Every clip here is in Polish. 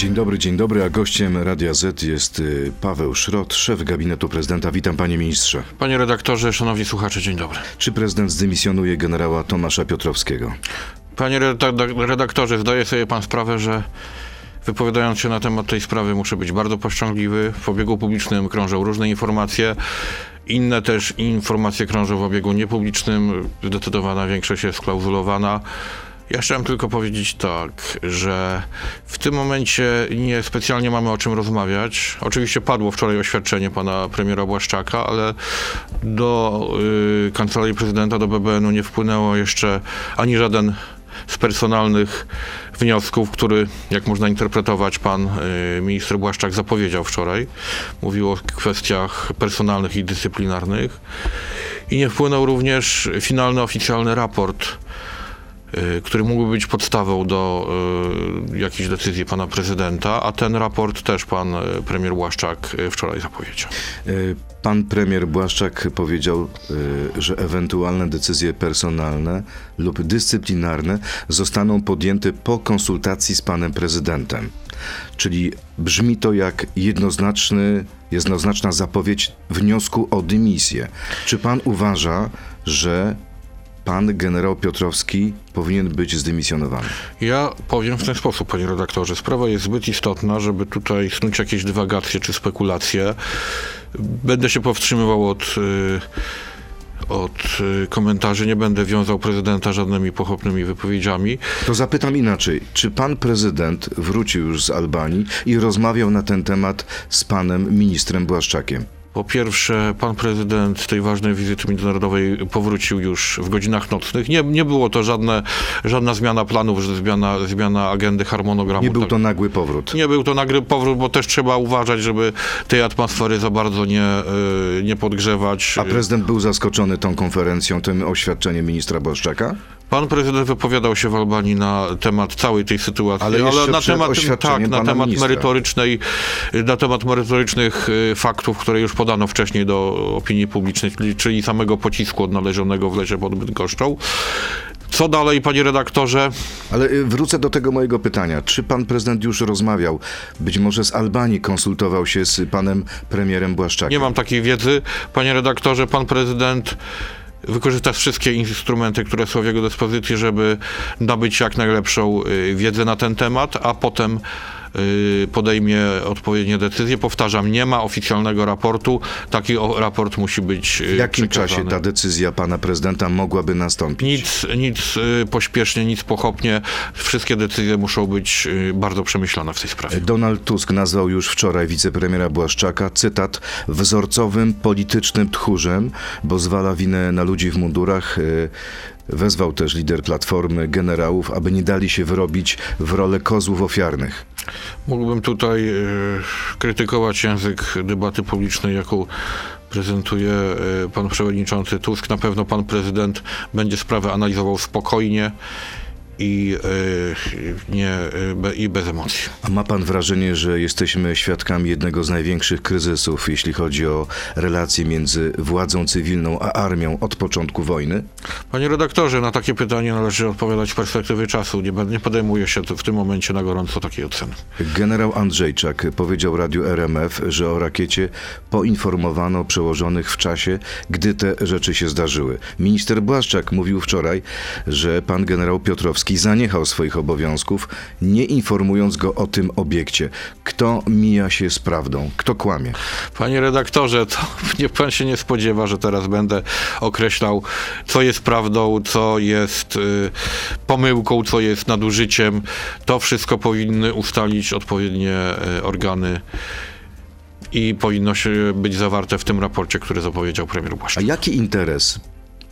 Dzień dobry, dzień dobry, a gościem Radia Z jest y, Paweł Szrot, szef gabinetu prezydenta. Witam panie ministrze. Panie redaktorze, szanowni słuchacze, dzień dobry. Czy prezydent zdymisjonuje generała Tomasza Piotrowskiego? Panie reda- redaktorze, zdaje sobie pan sprawę, że wypowiadając się na temat tej sprawy muszę być bardzo powściągliwy. W obiegu publicznym krążą różne informacje. Inne też informacje krążą w obiegu niepublicznym. Zdecydowana większość jest klauzulowana. Ja chciałem tylko powiedzieć tak, że w tym momencie nie specjalnie mamy o czym rozmawiać. Oczywiście padło wczoraj oświadczenie pana premiera Błaszczaka, ale do y, Kancelarii Prezydenta, do BBN-u nie wpłynęło jeszcze ani żaden z personalnych wniosków, który, jak można interpretować, pan y, minister Błaszczak zapowiedział wczoraj. Mówił o kwestiach personalnych i dyscyplinarnych. I nie wpłynął również finalny oficjalny raport który mógłby być podstawą do y, jakiejś decyzji pana prezydenta, a ten raport też pan y, premier Błaszczak y, wczoraj zapowiedział. Y, Pan premier Błaszczak powiedział, y, że ewentualne decyzje personalne lub dyscyplinarne zostaną podjęte po konsultacji z panem prezydentem. Czyli brzmi to jak jednoznaczny, jednoznaczna zapowiedź wniosku o dymisję. Czy pan uważa, że pan generał Piotrowski powinien być zdymisjonowany? Ja powiem w ten sposób, panie redaktorze. Sprawa jest zbyt istotna, żeby tutaj snuć jakieś dywagacje czy spekulacje. Będę się powstrzymywał od, y, od y, komentarzy, nie będę wiązał prezydenta żadnymi pochopnymi wypowiedziami. To zapytam inaczej. Czy pan prezydent wrócił już z Albanii i rozmawiał na ten temat z panem ministrem Błaszczakiem? Po pierwsze, pan prezydent tej ważnej wizyty międzynarodowej powrócił już w godzinach nocnych. Nie, nie było to żadne, żadna zmiana planów, zmiana, zmiana agendy harmonogramu. Nie był Tak. to nagły powrót. Nie był to nagry powrót, bo też trzeba uważać, żeby tej atmosfery za bardzo nie, y, nie podgrzewać. A prezydent był zaskoczony tą konferencją, tym oświadczeniem ministra Błaszczaka? Pan prezydent wypowiadał się w Albanii na temat całej tej sytuacji, Ale jeszcze na temat tak, na temat ministra. merytorycznej, na temat merytorycznych y, faktów, które już podano wcześniej do opinii publicznej, czyli, czyli samego pocisku odnalezionego w lesie pod Bydgoszczą. Co dalej, panie redaktorze? Ale y, wrócę do tego mojego pytania. Czy pan prezydent już rozmawiał, być może z Albanii konsultował się z panem premierem Błaszczakiem? Nie mam takiej wiedzy. Panie redaktorze, pan prezydent wykorzysta wszystkie instrumenty, które są w jego dyspozycji, żeby nabyć jak najlepszą y, wiedzę na ten temat, a potem podejmie odpowiednie decyzje. Powtarzam, nie ma oficjalnego raportu. Taki raport musi być y, W jakim przekazany. czasie ta decyzja pana prezydenta mogłaby nastąpić? Nic, nic y, pośpiesznie, nic pochopnie. Wszystkie decyzje muszą być y, bardzo przemyślane w tej sprawie. Donald Tusk nazwał już wczoraj wicepremiera Błaszczaka, cytat, wzorcowym politycznym tchórzem, bo zwala winę na ludzi w mundurach. y, Wezwał też lider Platformy generałów, aby nie dali się wyrobić w rolę kozłów ofiarnych. Mógłbym tutaj y, krytykować język debaty publicznej, jaką prezentuje y, pan przewodniczący Tusk. Na pewno pan prezydent będzie sprawę analizował spokojnie i, y, nie, i bez emocji. A ma pan wrażenie, że jesteśmy świadkami jednego z największych kryzysów, jeśli chodzi o relacje między władzą cywilną a armią od początku wojny? Panie redaktorze, na takie pytanie należy odpowiadać z perspektywy czasu. Nie, nie podejmuje się w tym momencie na gorąco takiej oceny. Generał Andrzejczak powiedział radiu RMF, że o rakiecie poinformowano przełożonych w czasie, gdy te rzeczy się zdarzyły. Minister Błaszczak mówił wczoraj, że pan generał Piotrowski zaniechał swoich obowiązków, nie informując go o tym obiekcie. Kto mija się z prawdą? Kto kłamie? Panie redaktorze, to niech pan się nie spodziewa, że teraz będę określał, co jest prawdą, co jest y, pomyłką, co jest nadużyciem. To wszystko powinny ustalić odpowiednie y, organy i powinno się być zawarte w tym raporcie, który zapowiedział premier A Błaszczak. jaki interes?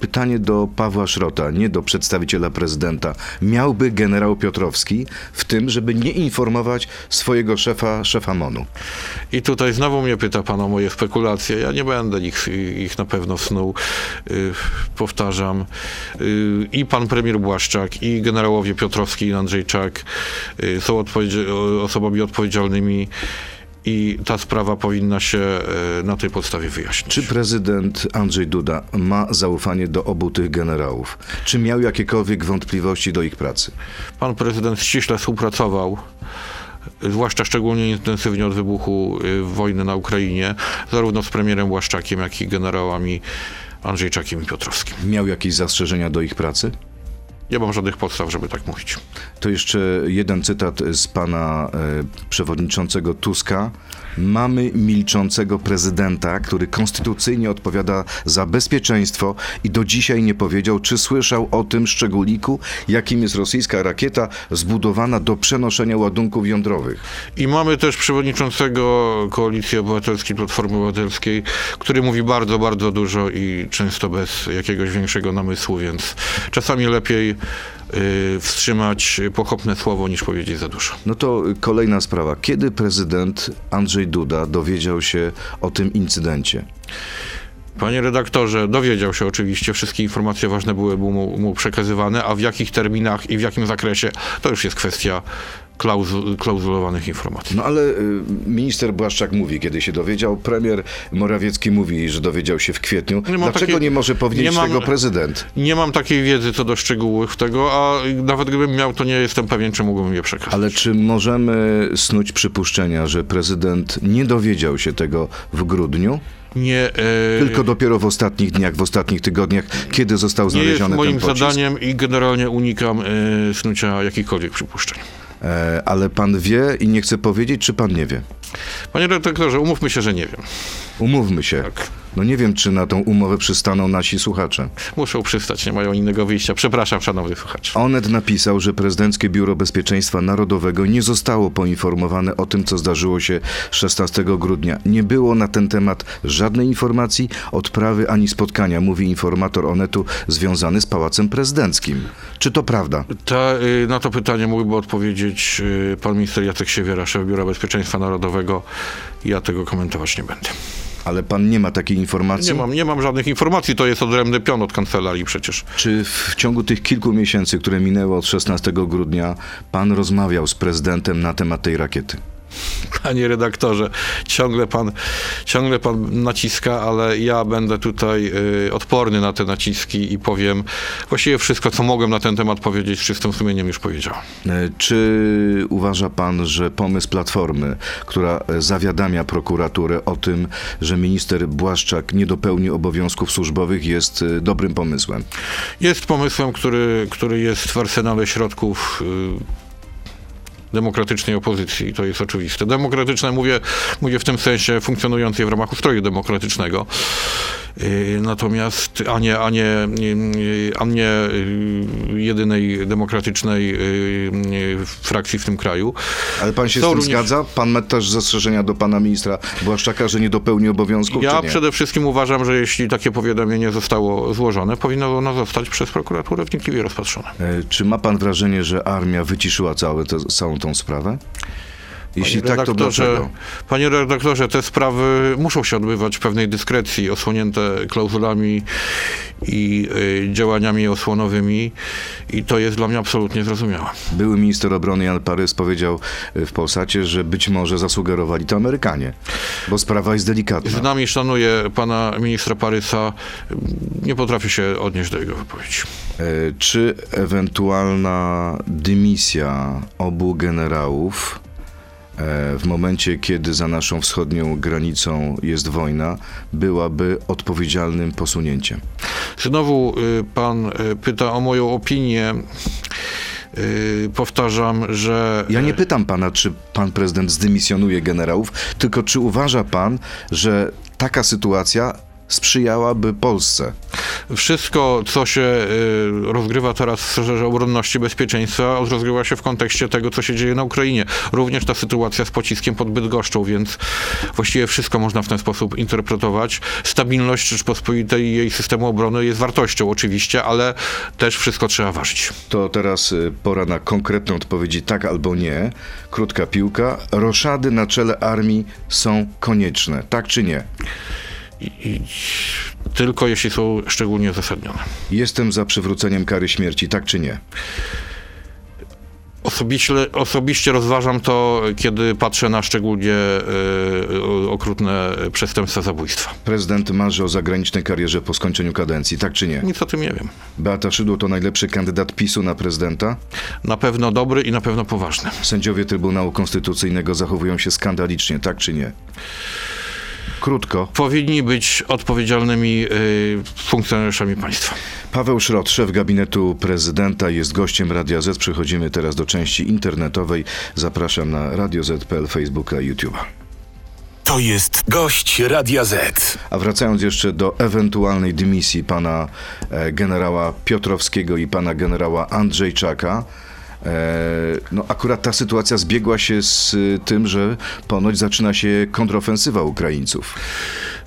Pytanie do Pawła Szrota, nie do przedstawiciela prezydenta. Miałby generał Piotrowski w tym, żeby nie informować swojego szefa, szefa MONU? I tutaj znowu mnie pyta pan o moje spekulacje. Ja nie będę ich, ich na pewno snuł. Y, powtarzam. Y, I pan premier Błaszczak, i generałowie Piotrowski i Andrzejczak y, są odpowiedzi- osobami odpowiedzialnymi i ta sprawa powinna się y, na tej podstawie wyjaśnić. Czy prezydent Andrzej Duda ma zaufanie do obu tych generałów? Czy miał jakiekolwiek wątpliwości do ich pracy? Pan prezydent ściśle współpracował zwłaszcza szczególnie intensywnie od wybuchu y, wojny na Ukrainie, zarówno z premierem Błaszczakiem, jak i generałami Andrzejczakiem i Piotrowskim. Miał jakieś zastrzeżenia do ich pracy? Nie mam żadnych podstaw, żeby tak mówić. To jeszcze jeden cytat z pana e, przewodniczącego Tuska. Mamy milczącego prezydenta, który konstytucyjnie odpowiada za bezpieczeństwo i do dzisiaj nie powiedział, czy słyszał o tym szczególiku, jakim jest rosyjska rakieta zbudowana do przenoszenia ładunków jądrowych. I mamy też przewodniczącego Koalicji Obywatelskiej, Platformy Obywatelskiej, który mówi bardzo, bardzo dużo i często bez jakiegoś większego namysłu, więc czasami lepiej wstrzymać pochopne słowo niż powiedzieć za dużo. No to kolejna sprawa. Kiedy prezydent Andrzej Duda dowiedział się o tym incydencie? Panie redaktorze, dowiedział się oczywiście, wszystkie informacje ważne były mu, mu przekazywane, a w jakich terminach i w jakim zakresie, to już jest kwestia klauzu, klauzulowanych informacji. No ale y, minister Błaszczak mówi, kiedy się dowiedział, premier Morawiecki mówi, że dowiedział się w kwietniu. Nie Dlaczego takiej- nie może powiedzieć nie mam- tego prezydent? Nie mam takiej wiedzy co do szczegółów tego, a nawet gdybym miał, to nie jestem pewien, czy mógłbym je przekazać. Ale czy możemy snuć przypuszczenia, że prezydent nie dowiedział się tego w grudniu, Nie, e, tylko dopiero w ostatnich dniach, w ostatnich tygodniach, kiedy został nie jest znaleziony moim ten pocisk? zadaniem i generalnie unikam e, snucia jakichkolwiek przypuszczeń. E, ale pan wie i nie chce powiedzieć, czy pan nie wie? Panie redaktorze, umówmy się, że nie wiem. Umówmy się. Tak. No nie wiem, czy na tą umowę przystaną nasi słuchacze. Muszą przystać, nie mają innego wyjścia. Przepraszam, szanowny słuchacz. Onet napisał, że Prezydenckie Biuro Bezpieczeństwa Narodowego nie zostało poinformowane o tym, co zdarzyło się 16 grudnia. Nie było na ten temat żadnej informacji, odprawy ani spotkania, mówi informator Onetu związany z Pałacem Prezydenckim. Czy to prawda? Ta, y, na to pytanie mógłby odpowiedzieć y, pan minister Jacek Siewiera, szef Biura Bezpieczeństwa Narodowego. Ja tego komentować nie będę. Ale pan nie ma takiej informacji? Nie mam, nie mam żadnych informacji, to jest odrębny pion od kancelarii przecież. Czy w ciągu tych kilku miesięcy, które minęły od 16 grudnia, pan rozmawiał z prezydentem na temat tej rakiety? Panie redaktorze, ciągle pan, ciągle pan naciska, ale ja będę tutaj y, odporny na te naciski i powiem właściwie wszystko, co mogłem na ten temat powiedzieć, z czystym sumieniem już powiedziałem. E, Czy uważa pan, że pomysł Platformy, która e, zawiadamia prokuraturę o tym, że minister Błaszczak nie dopełni obowiązków służbowych, jest e, dobrym pomysłem? Jest pomysłem, który, który jest w arsenale środków y, demokratycznej opozycji, to jest oczywiste. Demokratyczne mówię, mówię w tym sensie funkcjonującej w ramach ustroju demokratycznego. Y, Natomiast, a nie, a nie, y, a nie y, jedynej demokratycznej frakcji w tym kraju. Ale pan się Są z tym również- zgadza? Pan ma też zastrzeżenia do pana ministra Błaszczaka, że nie dopełni obowiązków, Ja przede wszystkim uważam, że jeśli takie powiadomienie zostało złożone, powinno ono zostać przez prokuraturę wnikliwie rozpatrzone. E, Czy ma pan wrażenie, że armia wyciszyła całe całą tą sprawę? Jeśli tak, to dlaczego? Panie redaktorze, te sprawy muszą się odbywać w pewnej dyskrecji, osłonięte klauzulami i y, działaniami osłonowymi i to jest dla mnie absolutnie zrozumiałe. Były minister obrony Jan Parys powiedział e, w Polsacie, że być może zasugerowali to Amerykanie, bo sprawa jest delikatna. Znam i szanuję pana ministra Parysa. Nie potrafię się odnieść do jego wypowiedzi. E, Czy ewentualna dymisja obu generałów w momencie, kiedy za naszą wschodnią granicą jest wojna, byłaby odpowiedzialnym posunięciem? Znowu y, pan y, pyta o moją opinię. Y, Powtarzam, że. Ja nie pytam pana, czy pan prezydent zdymisjonuje generałów, tylko czy uważa pan, że taka sytuacja sprzyjałaby Polsce? Wszystko, co się y, rozgrywa teraz w sferze obronności bezpieczeństwa, rozgrywa się w kontekście tego, co się dzieje na Ukrainie. Również ta sytuacja z pociskiem pod Bydgoszczą, więc właściwie wszystko można w ten sposób interpretować. Stabilność Rzeczpospolitej i jej systemu obrony jest wartością oczywiście, ale też wszystko trzeba ważyć. To teraz y, pora na konkretne odpowiedzi tak albo nie. Krótka piłka. Roszady na czele armii są konieczne, tak czy nie? I, i tylko jeśli są szczególnie uzasadnione. Jestem za przywróceniem kary śmierci, tak czy nie? Osobiście, osobiście rozważam to, kiedy patrzę na szczególnie e, okrutne przestępstwa zabójstwa. Prezydent marzy o zagranicznej karierze po skończeniu kadencji, tak czy nie? Nic o tym nie wiem. Beata Szydło to najlepszy kandydat PiSu na prezydenta? Na pewno dobry i na pewno poważny. Sędziowie Trybunału Konstytucyjnego zachowują się skandalicznie, tak czy nie? Krótko. Powinni być odpowiedzialnymi y, funkcjonariuszami państwa. Paweł Szrot, szef gabinetu prezydenta, jest gościem Radia Z. Przechodzimy teraz do części internetowej. Zapraszam na Radio Z.pl, Facebooka i YouTube'a. To jest gość Radia Z. A wracając jeszcze do ewentualnej dymisji pana e, generała Piotrowskiego i pana generała Andrzejczaka, no akurat ta sytuacja zbiegła się z y, tym, że ponoć zaczyna się kontrofensywa Ukraińców.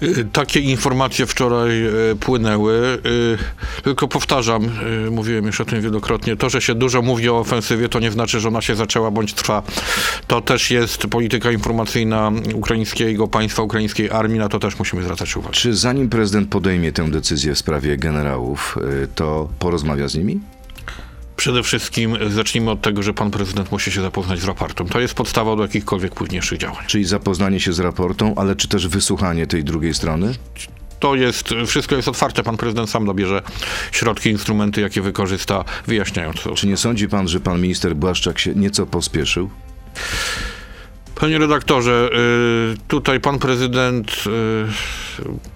Y, Takie informacje wczoraj y, płynęły. Y, Tylko powtarzam, mówiłem już o tym wielokrotnie, to, że się dużo mówi o ofensywie, to nie znaczy, że ona się zaczęła bądź trwa. To też jest polityka informacyjna ukraińskiego państwa, ukraińskiej armii, na to też musimy zwracać uwagę. Czy zanim prezydent podejmie tę decyzję w sprawie generałów, to porozmawia z nimi? Przede wszystkim zacznijmy od tego, że pan prezydent musi się zapoznać z raportem. To jest podstawa do jakichkolwiek późniejszych działań. Czyli zapoznanie się z raportą, ale czy też wysłuchanie tej drugiej strony? To jest, wszystko jest otwarte. Pan prezydent sam dobierze środki, instrumenty, jakie wykorzysta, wyjaśniając to. Czy nie sądzi pan, że pan minister Błaszczak się nieco pospieszył? Panie redaktorze, y, tutaj pan prezydent y,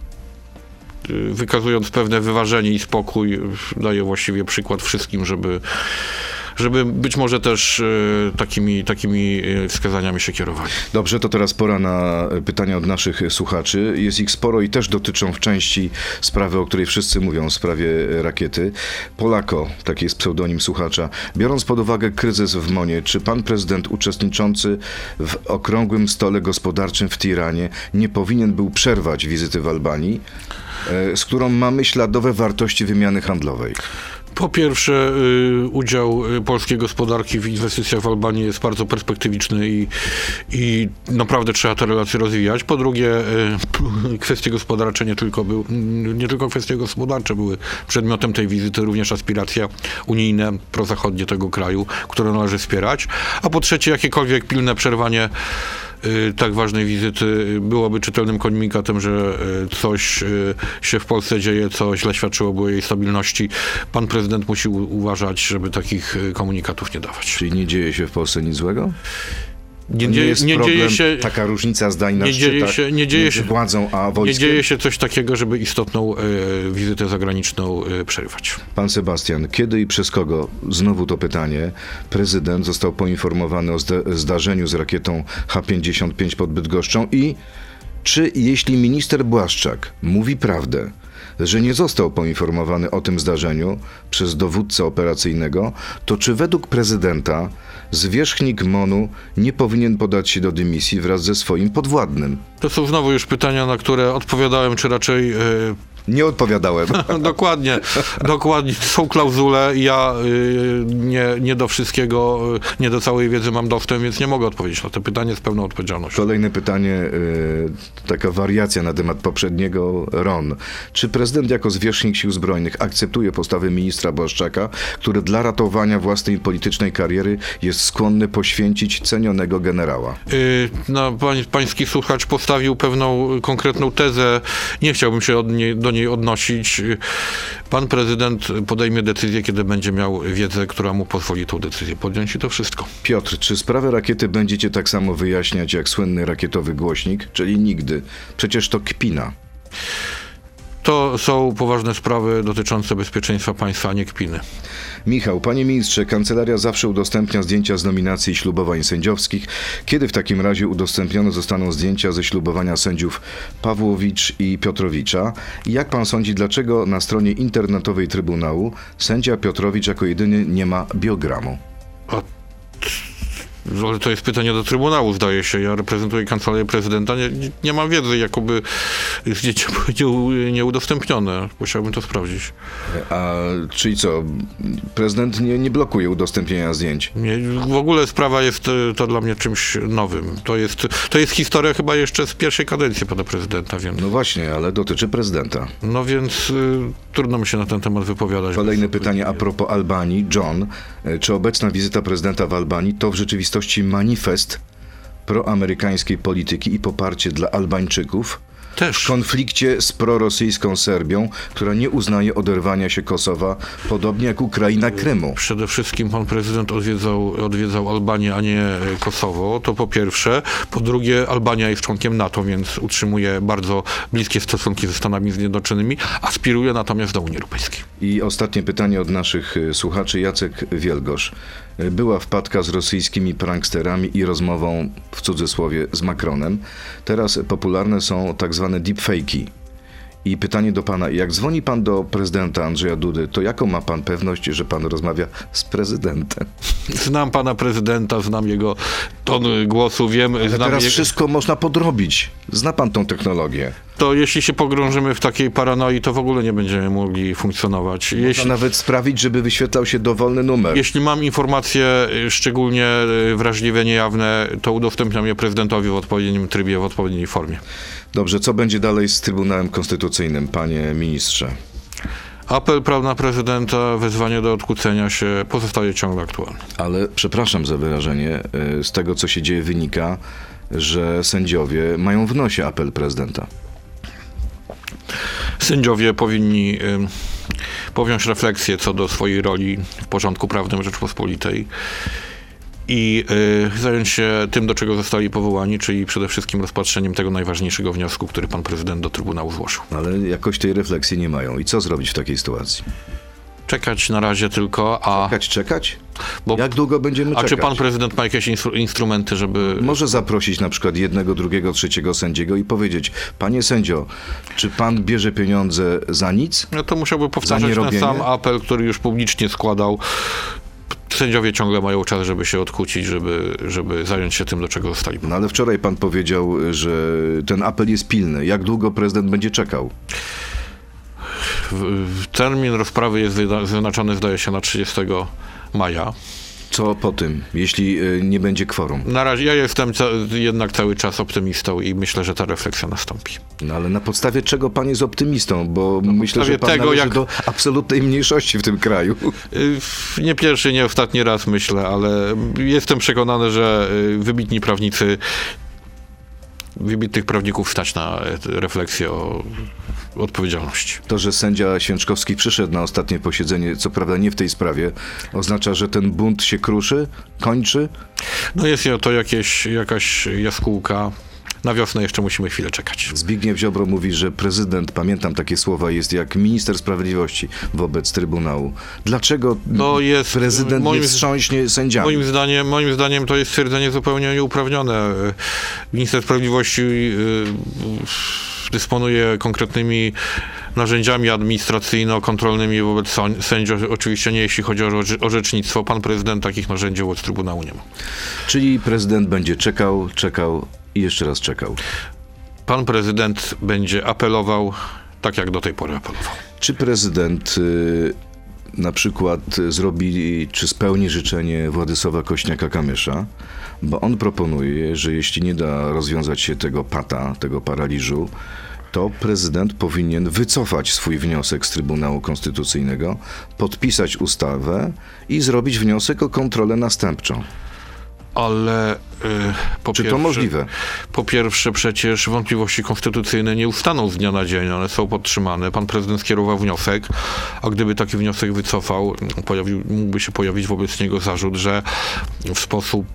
wykazując pewne wyważenie i spokój, daje właściwie przykład wszystkim, żeby, żeby być może też y, takimi, takimi y, wskazaniami się kierowali. Dobrze, to teraz pora na pytania od naszych słuchaczy. Jest ich sporo i też dotyczą w części sprawy, o której wszyscy mówią, w sprawie rakiety. Polako, taki jest pseudonim słuchacza. Biorąc pod uwagę kryzys w Monie, czy pan prezydent uczestniczący w okrągłym stole gospodarczym w Tiranie nie powinien był przerwać wizyty w Albanii, e, z którą mamy śladowe wartości wymiany handlowej? Po pierwsze, y, udział y, polskiej gospodarki w inwestycjach w Albanii jest bardzo perspektywiczny i, i naprawdę trzeba te relacje rozwijać. Po drugie, y, kwestie gospodarcze nie tylko, był, mm, nie tylko kwestie gospodarcze były przedmiotem tej wizyty, również aspiracje unijne, prozachodnie tego kraju, które należy wspierać. A po trzecie, jakiekolwiek pilne przerwanie tak ważnej wizyty y, byłoby czytelnym komunikatem, że y, coś y, się w Polsce dzieje, co źle świadczyłoby o jej stabilności. Pan prezydent musi uważać, żeby takich y, komunikatów nie dawać. Czyli nie dzieje się w Polsce nic złego? Nie, dzieje, jest nie problem, dzieje się... taka różnica zdań na nie dzieje się- nie dzieje między się- władzą a Nie wojskiem? dzieje się coś takiego, żeby istotną y, wizytę zagraniczną y, przerywać. Pan Sebastian, kiedy i przez kogo, znowu to pytanie, prezydent został poinformowany o zda- zdarzeniu z rakietą H-55 pod Bydgoszczą i czy jeśli minister Błaszczak mówi prawdę, że nie został poinformowany o tym zdarzeniu przez dowódcę operacyjnego, to czy według prezydenta zwierzchnik MONU nie powinien podać się do dymisji wraz ze swoim podwładnym? To są znowu już pytania, na które odpowiadałem, czy raczej y, Nie odpowiadałem. dokładnie, dokładnie. Są klauzule. Ja y, nie, nie do wszystkiego, y, nie do całej wiedzy mam dostęp, więc nie mogę odpowiedzieć na to pytanie z pełną odpowiedzialnością. Kolejne pytanie, y, taka wariacja na temat poprzedniego RON. Czy prezydent jako zwierzchnik sił zbrojnych akceptuje postawę ministra Błaszczaka, który dla ratowania własnej politycznej kariery jest skłonny poświęcić cenionego generała? Y, No, pań, pański słuchacz postawił pewną konkretną tezę. Nie chciałbym się od niej, do niej odnosić. Pan prezydent podejmie decyzję, kiedy będzie miał wiedzę, która mu pozwoli tą decyzję podjąć i to wszystko. Piotr, czy sprawę rakiety będziecie tak samo wyjaśniać jak słynny rakietowy głośnik, czyli nigdy? Przecież to kpina. To są poważne sprawy dotyczące bezpieczeństwa państwa, a nie kpiny. Michał, panie ministrze, kancelaria zawsze udostępnia zdjęcia z nominacji i ślubowań sędziowskich. Kiedy w takim razie udostępnione zostaną zdjęcia ze ślubowania sędziów Pawłowicz i Piotrowicza? I jak pan sądzi, dlaczego na stronie internetowej Trybunału sędzia Piotrowicz jako jedyny nie ma biogramu? A Ale to jest pytanie do Trybunału, zdaje się. Ja reprezentuję kancelarię prezydenta. Nie, nie, nie mam wiedzy, jakoby zdjęcie było nie- nieudostępnione. Musiałbym to sprawdzić. A czyli co, prezydent nie, nie blokuje udostępnienia zdjęć? Nie, w ogóle sprawa jest e, to dla mnie czymś nowym. To jest, to jest historia chyba jeszcze z pierwszej kadencji pana prezydenta, więc, No właśnie, ale dotyczy prezydenta. no więc y, trudno mi się na ten temat wypowiadać. Kolejne pytanie a propos Albanii. John, e, czy obecna wizyta prezydenta w Albanii to w rzeczywistości manifest proamerykańskiej polityki i poparcie dla Albańczyków w Też. konflikcie z prorosyjską Serbią, która nie uznaje oderwania się Kosowa, podobnie jak Ukraina Krymu? Przede wszystkim pan prezydent odwiedzał, odwiedzał Albanię, a nie e, Kosowo. To po pierwsze. Po drugie, Albania jest członkiem NATO, więc utrzymuje bardzo bliskie stosunki ze Stanami Zjednoczonymi, aspiruje natomiast do Unii Europejskiej. I ostatnie pytanie od naszych y, słuchaczy. Jacek Wielgosz. Była wpadka z rosyjskimi pranksterami i rozmową, w cudzysłowie, z Macronem. Teraz popularne są tak zwane deepfake'i. I pytanie do pana, jak dzwoni pan do prezydenta Andrzeja Dudy, to jaką ma pan pewność, że pan rozmawia z prezydentem? Znam pana prezydenta, znam jego ton głosu, wiem, znam Teraz je- wszystko można podrobić. Zna pan tą technologię. To jeśli się pogrążymy w takiej paranoi, to w ogóle nie będziemy mogli funkcjonować. Można Jeśli, nawet sprawić, żeby wyświetlał się dowolny numer. jeśli mam informacje y, szczególnie y, wrażliwe, niejawne, to udostępniam je prezydentowi w odpowiednim trybie, w odpowiedniej formie. Dobrze, co będzie dalej z Trybunałem Konstytucyjnym, panie ministrze? Apel prawna prezydenta, wezwanie do odkłócenia się pozostaje ciągle aktualny. Ale przepraszam za wyrażenie, y, z tego co się dzieje wynika, że sędziowie mają w nosie apel prezydenta. Sędziowie powinni powziąć refleksję co do swojej roli w porządku prawnym Rzeczpospolitej i y, zająć się tym, do czego zostali powołani, czyli przede wszystkim rozpatrzeniem tego najważniejszego wniosku, który pan prezydent do Trybunału złożył. Ale jakoś tej refleksji nie mają. I co zrobić w takiej sytuacji? Czekać na razie tylko, a, Czekać, czekać? bo, Jak długo będziemy a czekać? czy pan prezydent ma jakieś instru, instrumenty, żeby... Może zaprosić na przykład jednego, drugiego, trzeciego sędziego i powiedzieć, panie sędzio, czy pan bierze pieniądze za nic? No to musiałby powtarzać ten sam apel, który już publicznie składał. Sędziowie ciągle mają czas, żeby się odkłócić, żeby, żeby zająć się tym, do czego zostali. No ale wczoraj pan powiedział, że ten apel jest pilny. Jak długo prezydent będzie czekał? Termin rozprawy jest wyznaczony, zdaje się, na 30 maja. Co po tym, jeśli y, nie będzie kworum? Na razie ja jestem ca- jednak cały czas optymistą i myślę, że ta refleksja nastąpi. No ale na podstawie czego pan jest optymistą? Bo myślę, że pan tego, jak- do absolutnej mniejszości w tym kraju. Y, Nie pierwszy, nie ostatni raz myślę, ale jestem przekonany, że y, wybitni prawnicy, wybitnych prawników stać na e, refleksję o odpowiedzialności. To, że sędzia Święczkowski przyszedł na ostatnie posiedzenie, co prawda nie w tej sprawie, oznacza, że ten bunt się kruszy, kończy? No jest to jakieś, jakaś jaskółka. Na wiosnę jeszcze musimy chwilę czekać. Zbigniew Ziobro mówi, że prezydent, pamiętam takie słowa, jest jak minister sprawiedliwości wobec Trybunału. Dlaczego No jest, prezydent moim- nie wstrząśnie sędziami? Moim zdaniem, moim zdaniem to jest stwierdzenie zupełnie nieuprawnione. Minister Sprawiedliwości y, dysponuje konkretnymi narzędziami administracyjno-kontrolnymi wobec sędziów. Oczywiście nie jeśli chodzi o orze- orzecznictwo. Pan prezydent takich narzędzi wobec Trybunału nie ma. Czyli prezydent będzie czekał, czekał i jeszcze raz czekał. Pan prezydent będzie apelował tak, jak do tej pory apelował. Czy prezydent y, na przykład zrobi, czy spełni życzenie Władysława Kośniaka-Kamysza? Bo on proponuje, że jeśli nie da rozwiązać się tego pata, tego paraliżu, to prezydent powinien wycofać swój wniosek z Trybunału Konstytucyjnego, podpisać ustawę i zrobić wniosek o kontrolę następczą. Ale y, po Czy to pierwsze- możliwe? Po pierwsze, przecież wątpliwości konstytucyjne nie ustaną z dnia na dzień, one są podtrzymane. Pan prezydent skierował wniosek, a gdyby taki wniosek wycofał, pojawił, mógłby się pojawić wobec niego zarzut, że w sposób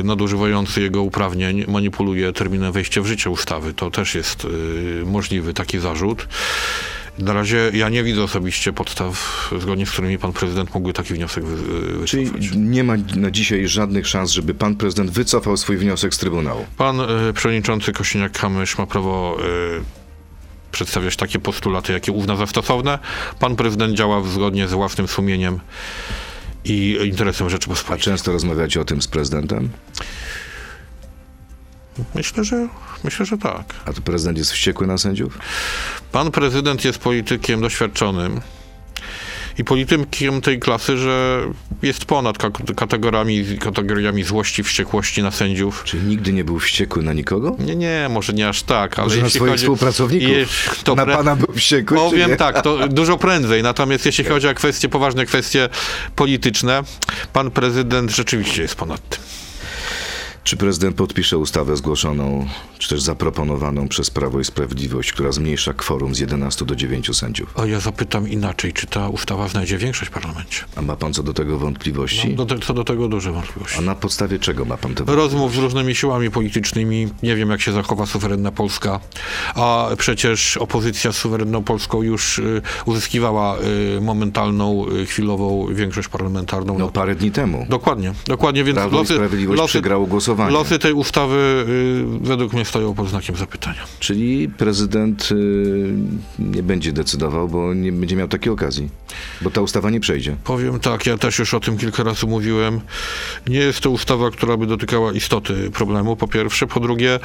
y, nadużywający jego uprawnień manipuluje terminem wejścia w życie ustawy. To też jest y, możliwy taki zarzut. Na razie ja nie widzę osobiście podstaw, zgodnie z którymi pan prezydent mógłby taki wniosek wy, Czyli nie ma na dzisiaj żadnych szans, żeby pan prezydent wycofał swój wniosek z Trybunału. Pan y, przewodniczący Kosiniak-Kamysz ma prawo y, przedstawiać takie postulaty, jakie uzna za stosowne. Pan prezydent działa zgodnie z własnym sumieniem i interesem A Rzeczypospolitej. często rozmawiacie o tym z prezydentem? Myślę, że myślę, że tak. A to prezydent jest wściekły na sędziów? Pan prezydent jest politykiem doświadczonym i politykiem tej klasy, że jest ponad ka- kategoriami, kategoriami złości, wściekłości na sędziów. Czyli nigdy nie był wściekły na nikogo? Nie, nie, może nie aż tak, ale Może na jeśli swoich chodzi... współpracowników? Je- to na pre- pana był wściekły, czy Powiem tak, to dużo prędzej. Natomiast jeśli chodzi o kwestie, poważne kwestie polityczne, pan prezydent rzeczywiście jest ponad tym. Czy prezydent podpisze ustawę zgłoszoną, czy też zaproponowaną przez Prawo i Sprawiedliwość, która zmniejsza kworum z 11 do 9 sędziów? A ja zapytam inaczej, czy ta ustawa znajdzie większość w parlamencie? A ma pan co do tego wątpliwości? Mam do te, co do tego duże wątpliwości. A na podstawie czego ma pan te wątpliwości? Rozmów z różnymi siłami politycznymi. Nie wiem, jak się zachowa suwerenna Polska. A przecież opozycja z suwerenną Polską już y, uzyskiwała y, momentalną, y, chwilową większość parlamentarną. No parę dni temu. Dokładnie, dokładnie, więc Prawo i losy, Sprawiedliwość losy, przegrało głosowanie. Losy tej ustawy y, według mnie stoją pod znakiem zapytania. Czyli prezydent y, nie będzie decydował, bo nie będzie miał takiej okazji. Bo ta ustawa nie przejdzie. Powiem tak, ja też już o tym kilka razy mówiłem. Nie jest to ustawa, która by dotykała istoty problemu, po pierwsze. Po drugie,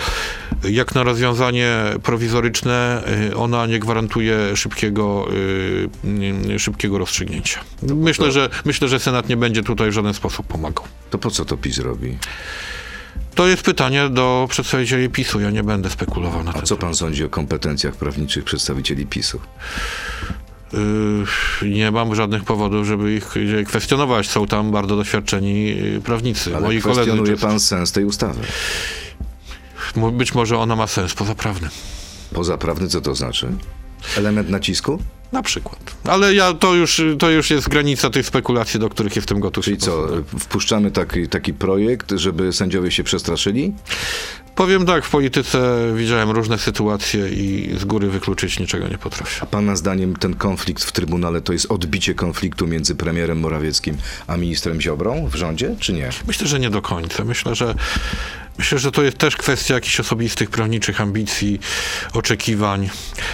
jak na rozwiązanie prowizoryczne, y, ona nie gwarantuje szybkiego, y, y, szybkiego rozstrzygnięcia. Myślę, że, myślę, że Senat nie będzie tutaj w żaden sposób pomagał. To po co to PiS robi? To jest pytanie do przedstawicieli PiSu. Ja nie będę spekulował na A ten co pan sądzi o kompetencjach prawniczych przedstawicieli PiSu? Y, Nie mam żadnych powodów, żeby ich kwestionować. Są tam bardzo doświadczeni y, prawnicy. Ale Moi koledzy. kwestionuje pan sens tej ustawy. Być może ona ma sens pozaprawny. Pozaprawny co to znaczy? Element nacisku? Na przykład. Ale ja to już, to już jest granica tych spekulacji, do których jestem gotów. Czyli co, wpuszczamy taki, taki projekt, żeby sędziowie się przestraszyli? Powiem tak, w polityce widziałem różne sytuacje i z góry wykluczyć niczego nie potrafię. A pana zdaniem ten konflikt w Trybunale to jest odbicie konfliktu między premierem Morawieckim a ministrem Ziobrą w rządzie, czy nie? Myślę, że nie do końca. Myślę, że myślę, że to jest też kwestia jakichś osobistych, prawniczych ambicji, oczekiwań,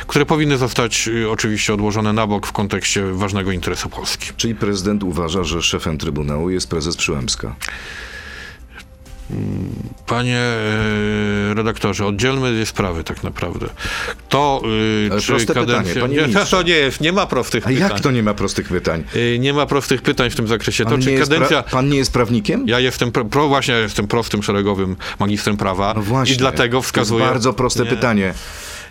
które powinny zostać y, oczywiście odłożone na bok w kontekście ważnego interesu Polski. Czyli prezydent uważa, że szefem Trybunału jest prezes Przyłębska. Panie e, redaktorze, oddzielmy dwie sprawy tak naprawdę. To, Ale czy proste pytanie, kadencja... panie nie, ministrze. to nie jest, nie ma prostych A pytań. jak to nie ma prostych pytań? Y, Nie ma prostych pytań w tym zakresie. Pan, To nie czy jest, kadencja... pan nie jest prawnikiem? Ja jestem, pro, właśnie ja jestem prostym, szeregowym magistrem prawa No właśnie. i dlatego wskazuję... To jest bardzo proste nie, pytanie.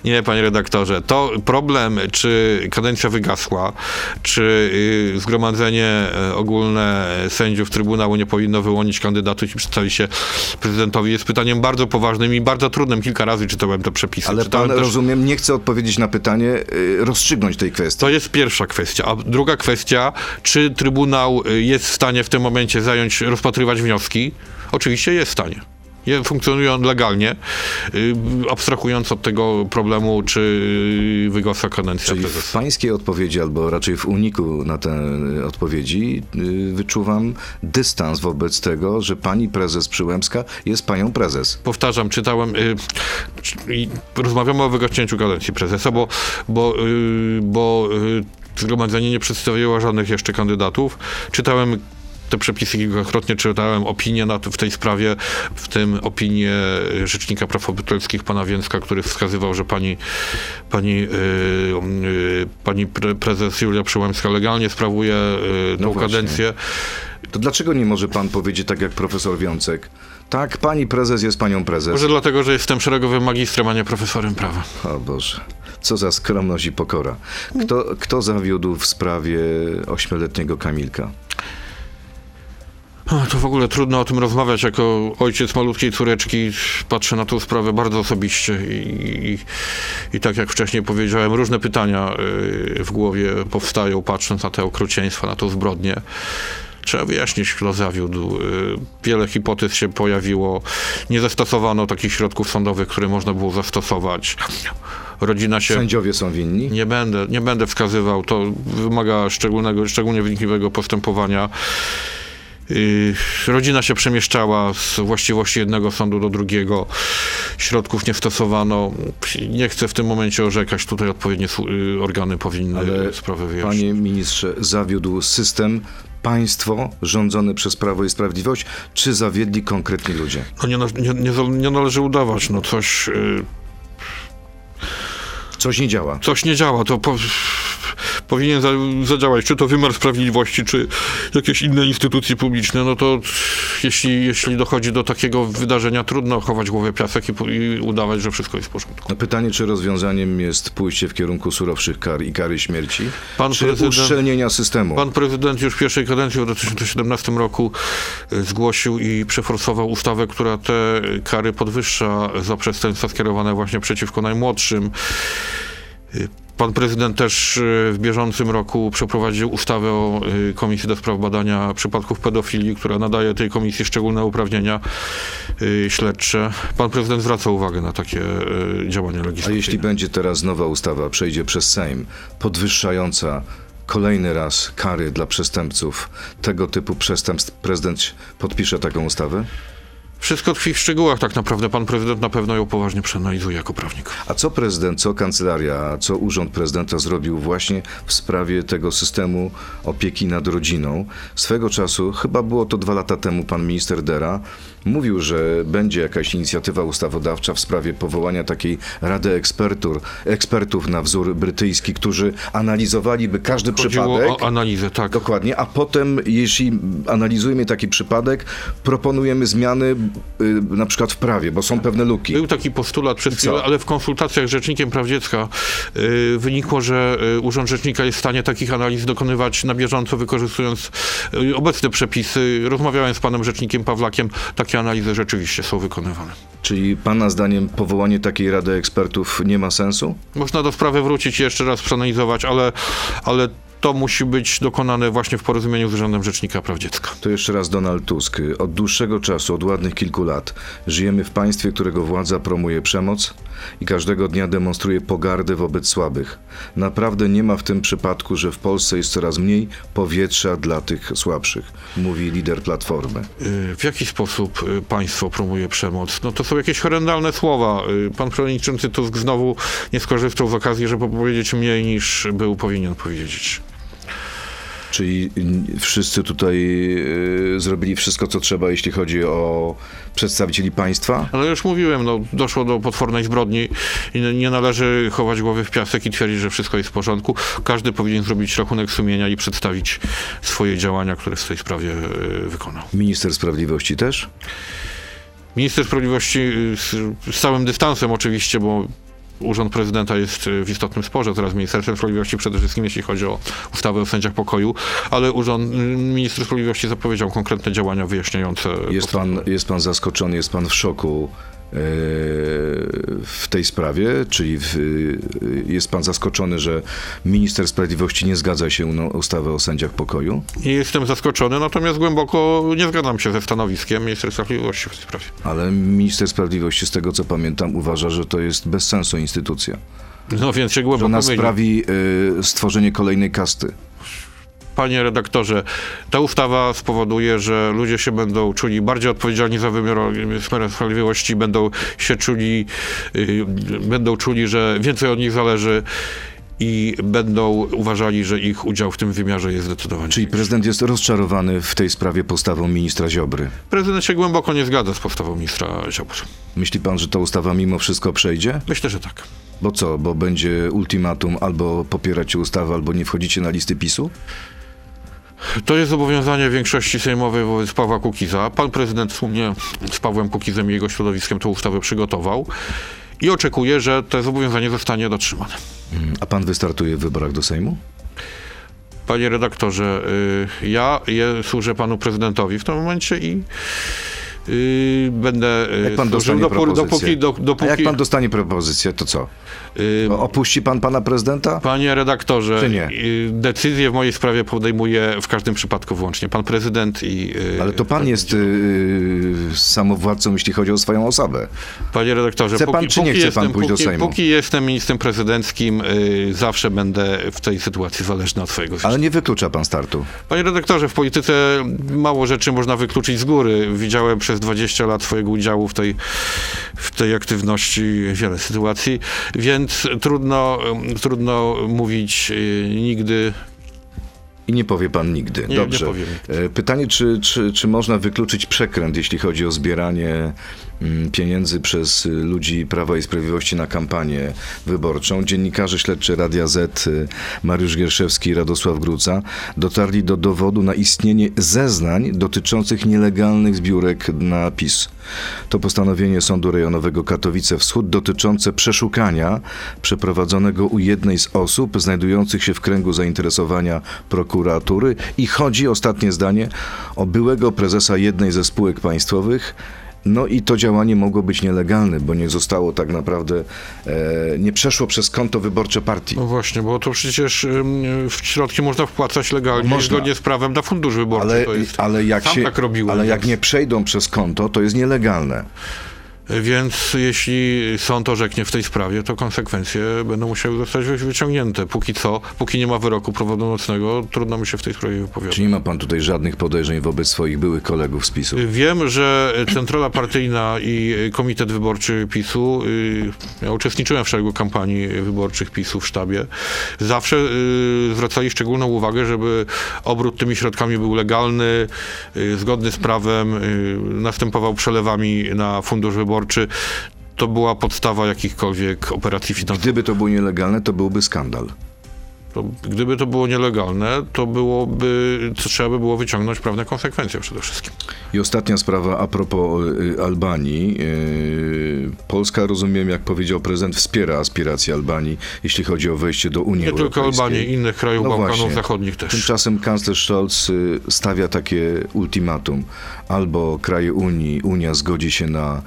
Nie, panie redaktorze, to problem, czy kadencja wygasła, czy y, zgromadzenie y, ogólne sędziów Trybunału nie powinno wyłonić kandydatów i przedstawić się prezydentowi, jest pytaniem bardzo poważnym i bardzo trudnym. Kilka razy czytałem te przepisy. Ale czytałem pan, też- rozumiem, nie chce odpowiedzieć na pytanie, y, rozstrzygnąć tej kwestii. To jest pierwsza kwestia. A druga kwestia, czy Trybunał y, jest w stanie w tym momencie zająć, rozpatrywać wnioski? Oczywiście jest w stanie. Je- Funkcjonuje on legalnie, y, abstrahując od tego problemu, czy wygasa kadencja Czyli w prezesa. pańskiej odpowiedzi, albo raczej w uniku na te y, odpowiedzi, y, wyczuwam dystans wobec tego, że pani prezes Przyłębska jest panią prezes. Powtarzam, czytałem czy- i rozmawiamy o wygaśnięciu kadencji prezesa, bo, bo, bo zgromadzenie nie przedstawiło żadnych jeszcze kandydatów. Czytałem te przepisy kilkakrotnie, czytałem opinie na, w tej sprawie, w tym opinię Rzecznika Praw Obywatelskich pana Więcka, który wskazywał, że pani, pani, y, y, pani pre, prezes Julia Przyłębska legalnie sprawuje y, tą No kadencję. To dlaczego nie może pan powiedzieć tak jak profesor Wiącek? Tak, pani prezes jest panią prezes. Może dlatego, że jestem szeregowym magistrem, a nie profesorem prawa. O Boże, co za skromność i pokora. Kto, kto zawiódł w sprawie ośmioletniego Kamilka? To w ogóle trudno o tym rozmawiać. Jako ojciec malutkiej córeczki patrzę na tą sprawę bardzo osobiście i, i, i tak jak wcześniej powiedziałem, różne pytania y, w głowie powstają patrząc na te okrucieństwa, na tą zbrodnię. Trzeba wyjaśnić, kto zawiódł. Y, Wiele hipotez się pojawiło. Nie zastosowano takich środków sądowych, które można było zastosować. Rodzina się... Sędziowie są winni? Nie będę, nie będę wskazywał. To wymaga szczególnego, szczególnie wnikliwego postępowania. Yy, Rodzina się przemieszczała z właściwości jednego sądu do drugiego. Środków nie stosowano. Nie chcę w tym momencie orzekać. Tutaj odpowiednie yy, organy powinny Ale sprawę wyjaśnić. Panie ministrze, zawiódł system państwo rządzone przez Prawo i Sprawiedliwość, czy zawiedli konkretni ludzie? No nie, na- nie, nie, nie należy udawać, no coś, y, Coś nie działa. coś nie działa, to po, powinien za, zadziałać, czy to wymiar sprawiedliwości, czy jakieś inne instytucje publiczne, no to jeśli, jeśli dochodzi do takiego wydarzenia, trudno chować głowę piasek i, i udawać, że wszystko jest w porządku. Pytanie, czy rozwiązaniem jest pójście w kierunku surowszych kar i kary śmierci, Pan czy uszczelnienia systemu? Pan prezydent już w pierwszej kadencji w 2017 roku y, zgłosił i przeforsował ustawę, która te kary podwyższa za przestępstwa skierowane właśnie przeciwko najmłodszym. Pan prezydent też y, w bieżącym roku przeprowadził ustawę o y, Komisji do Spraw Badania Przypadków Pedofilii, która nadaje tej komisji szczególne uprawnienia y, śledcze. Pan prezydent zwraca uwagę na takie działania A legislacyjne. jeśli będzie teraz nowa ustawa, przejdzie przez Sejm, podwyższająca kolejny raz kary dla przestępców tego typu przestępstw, prezydent podpisze taką ustawę? Wszystko tkwi w szczegółach tak naprawdę. Pan prezydent na pewno ją poważnie przeanalizuje jako prawnik. A co prezydent, co kancelaria, co urząd prezydenta zrobił właśnie w sprawie tego systemu opieki nad rodziną? Swego czasu, chyba było to dwa lata temu, pan minister Dera mówił, że będzie jakaś inicjatywa ustawodawcza w sprawie powołania takiej rady ekspertur, ekspertów na wzór brytyjski, którzy analizowaliby każdy Chodziło przypadek. o analizę, tak. Dokładnie, a potem, jeśli analizujemy taki przypadek, proponujemy zmiany y, na przykład w prawie, bo są pewne luki. Był taki postulat przez chwilę, ale w konsultacjach z Rzecznikiem Praw Dziecka y, wynikło, że y, Urząd Rzecznika jest w stanie takich analiz dokonywać na bieżąco, wykorzystując y, obecne przepisy. Rozmawiałem z panem Rzecznikiem Pawlakiem, takie analizy rzeczywiście są wykonywane. Czyli pana zdaniem powołanie takiej rady ekspertów nie ma sensu? Można do sprawy wrócić i jeszcze raz przeanalizować, ale, ale to musi być dokonane właśnie w porozumieniu z Urzędem Rzecznika Praw Dziecka. To jeszcze raz Donald Tusk. Od dłuższego czasu, od ładnych kilku lat, żyjemy w państwie, którego władza promuje przemoc i każdego dnia demonstruje pogardę wobec słabych. Naprawdę nie ma w tym przypadku, że w Polsce jest coraz mniej powietrza dla tych słabszych, mówi lider Platformy. Y, W jaki sposób y, państwo promuje przemoc? No to są jakieś horrendalne słowa. Y, Pan przewodniczący Tusk znowu nie skorzystał z okazji, żeby powiedzieć mniej niż był powinien powiedzieć. Czyli wszyscy tutaj y, zrobili wszystko, co trzeba, jeśli chodzi o przedstawicieli państwa? Ale już mówiłem, no, doszło do potwornej zbrodni i nie należy chować głowy w piasek i twierdzić, że wszystko jest w porządku. Każdy powinien zrobić rachunek sumienia i przedstawić swoje działania, które w tej sprawie y, wykonał. Minister Sprawiedliwości też? Minister Sprawiedliwości y, z, z całym dystansem oczywiście, bo Urząd Prezydenta jest y, w istotnym sporze teraz z Ministerstwem Sprawiedliwości, przede wszystkim jeśli chodzi o ustawę o sędziach pokoju, ale urząd, y, minister Sprawiedliwości zapowiedział konkretne działania wyjaśniające. Jest pan, jest pan zaskoczony, jest pan w szoku w tej sprawie, czyli w, e, jest pan zaskoczony, że minister sprawiedliwości nie zgadza się na ustawę o sędziach pokoju? Nie jestem zaskoczony, natomiast głęboko nie zgadzam się ze stanowiskiem Ministerstwa Sprawiedliwości w tej sprawie. Ale minister sprawiedliwości, z tego co pamiętam, uważa, że to jest bez sensu instytucja. No więc się Że głęboko ona sprawi e, stworzenie kolejnej kasty. Panie redaktorze, ta ustawa spowoduje, że ludzie się będą czuli bardziej odpowiedzialni za wymiar sprawiedliwości, będą się czuli, y, będą czuli, że więcej od nich zależy i będą uważali, że ich udział w tym wymiarze jest zdecydowanie. Czyli prezydent jest rozczarowany w tej sprawie postawą ministra Ziobry. Prezydent się głęboko nie zgadza z postawą ministra Ziobry. Myśli pan, że ta ustawa mimo wszystko przejdzie? Myślę, że tak. Bo co, bo będzie ultimatum albo popieracie ustawę, albo nie wchodzicie na listy PiSu? To jest zobowiązanie większości sejmowej wobec Pawła Kukiza. Pan prezydent wspólnie z Pawłem Kukizem i jego środowiskiem tę ustawę przygotował i oczekuje, że to zobowiązanie zostanie dotrzymane. A pan wystartuje w wyborach do Sejmu? Panie redaktorze, y, ja je, służę panu prezydentowi w tym momencie i y, będę y, Jak pan służył dostanie dopó- propozycję? dopóki, do, A dopóki jak pan dostanie propozycję, to co? y, O- Opuści pan pana prezydenta? Panie redaktorze, Czy nie? y, decyzję w mojej sprawie podejmuje w każdym przypadku wyłącznie pan prezydent i... y, Ale to pan jest yy, samowładcą, jeśli chodzi o swoją osobę. Panie redaktorze, Chce pan, czy nie chce pan jestem, pójść do póki, Sejmu? póki jestem ministrem prezydenckim, y, zawsze będę w tej sytuacji zależny od swojego Ale nie wyklucza pan startu. Panie redaktorze, w polityce mało rzeczy można wykluczyć z góry. Widziałem przez 20 lat swojego udziału w tej, w tej aktywności wiele sytuacji, więc trudno, trudno mówić y, nigdy I nie powie pan nigdy. Nie- nie Dobrze. powiem E, Pytanie, czy, czy, czy można wykluczyć przekręt, jeśli chodzi o zbieranie pieniędzy przez y, ludzi Prawa i Sprawiedliwości na kampanię wyborczą? Dziennikarze śledczy Radia Z, y, Mariusz Gierszewski i Radosław Gruca, dotarli do dowodu na istnienie zeznań dotyczących nielegalnych zbiórek na PiS. To postanowienie Sądu Rejonowego Katowice Wschód dotyczące przeszukania przeprowadzonego u jednej z osób znajdujących się w kręgu zainteresowania prokuratury i chodzi, ostatnie zdanie, o byłego prezesa jednej ze spółek państwowych. No i to działanie mogło być nielegalne, bo nie zostało tak naprawdę, e, nie przeszło przez konto wyborcze partii. No właśnie, bo to przecież w środki można wpłacać legalnie, Można. zgodnie z prawem na fundusz wyborczy. Ale, to jest, ale, jak sam się, tak robiłem. ale jak więc- nie przejdą przez konto, to jest nielegalne. Więc jeśli sąd orzeknie w tej sprawie, to konsekwencje będą musiały zostać wy- wyciągnięte. Póki co, póki nie ma wyroku prawomocnego, trudno mi się w tej sprawie wypowiadać. Czy nie ma pan tutaj żadnych podejrzeń wobec swoich byłych kolegów z PiSu? Wiem, że centrala partyjna i komitet wyborczy PiSu, y, ja uczestniczyłem w szeregu kampanii wyborczych PiSu w sztabie, zawsze y, zwracali szczególną uwagę, żeby obrót tymi środkami był legalny, y, zgodny z prawem, następował przelewami na fundusz wyborczy. To była podstawa jakichkolwiek operacji finansowych. Gdyby to było nielegalne, to byłby skandal. To, gdyby to było nielegalne, to byłoby, to trzeba by było wyciągnąć prawne konsekwencje przede wszystkim. I ostatnia sprawa a propos y, Albanii. Y, Polska, rozumiem, jak powiedział prezydent, wspiera aspiracje Albanii, jeśli chodzi o wejście do Unii Nie tylko Europejskiej. Albanii, innych krajów No Bałkanów właśnie. Zachodnich też. Tymczasem kanclerz Scholz y, stawia takie ultimatum. Albo kraje Unii, Unia zgodzi się na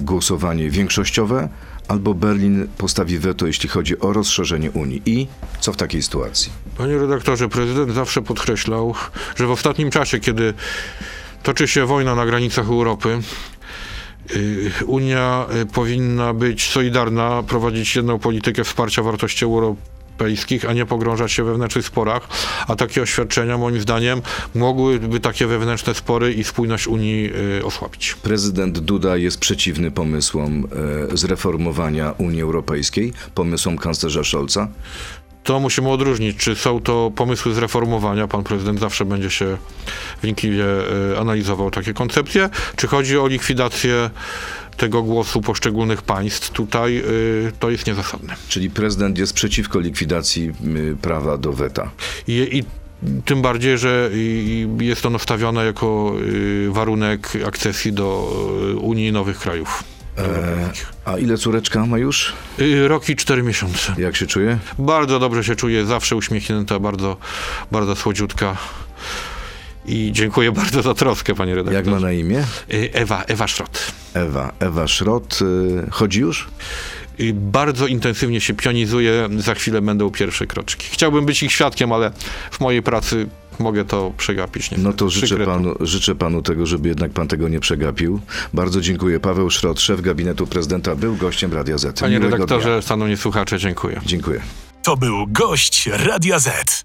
głosowanie większościowe, albo Berlin postawi weto, jeśli chodzi o rozszerzenie Unii. I co w takiej sytuacji? Panie redaktorze, prezydent zawsze podkreślał, że w ostatnim czasie, kiedy toczy się wojna na granicach Europy, y, Unia y, powinna być solidarna, prowadzić jedną politykę wsparcia wartości europejskich, a nie pogrążać się we wewnętrznych sporach. A takie oświadczenia, moim zdaniem, mogłyby takie wewnętrzne spory i spójność Unii y, osłabić. Prezydent Duda jest przeciwny pomysłom e, zreformowania Unii Europejskiej, pomysłom kanclerza Scholza. To musimy odróżnić, czy są to pomysły zreformowania, pan prezydent zawsze będzie się wnikliwie e, analizował takie koncepcje, czy chodzi o likwidację tego głosu poszczególnych państw. Tutaj e, to jest niezasadne. Czyli prezydent jest przeciwko likwidacji y, prawa do weta. I, i tym bardziej, że jest ono stawiane jako y, warunek akcesji do y, Unii nowych krajów. europejskich. A ile córeczka ma już? Y, Rok i cztery miesiące. Jak się czuje? Bardzo dobrze się czuję, zawsze uśmiechnięta, bardzo, bardzo słodziutka. I dziękuję bardzo za troskę, panie redaktorze. Jak ma na imię? Y, Ewa, Ewa Szrot. Ewa. Ewa Szrot. y, Chodzi już? Y, Bardzo intensywnie się pionizuje, za chwilę będą pierwsze kroczki. Chciałbym być ich świadkiem, ale w mojej pracy mogę to przegapić. No niestety. to życzę panu, życzę panu tego, żeby jednak pan tego nie przegapił. Bardzo dziękuję. Paweł Szrot, szef gabinetu prezydenta, był gościem Radia Z. Panie Miłego redaktorze, dnia. szanowni słuchacze, dziękuję. Dziękuję. To był gość Radia Z.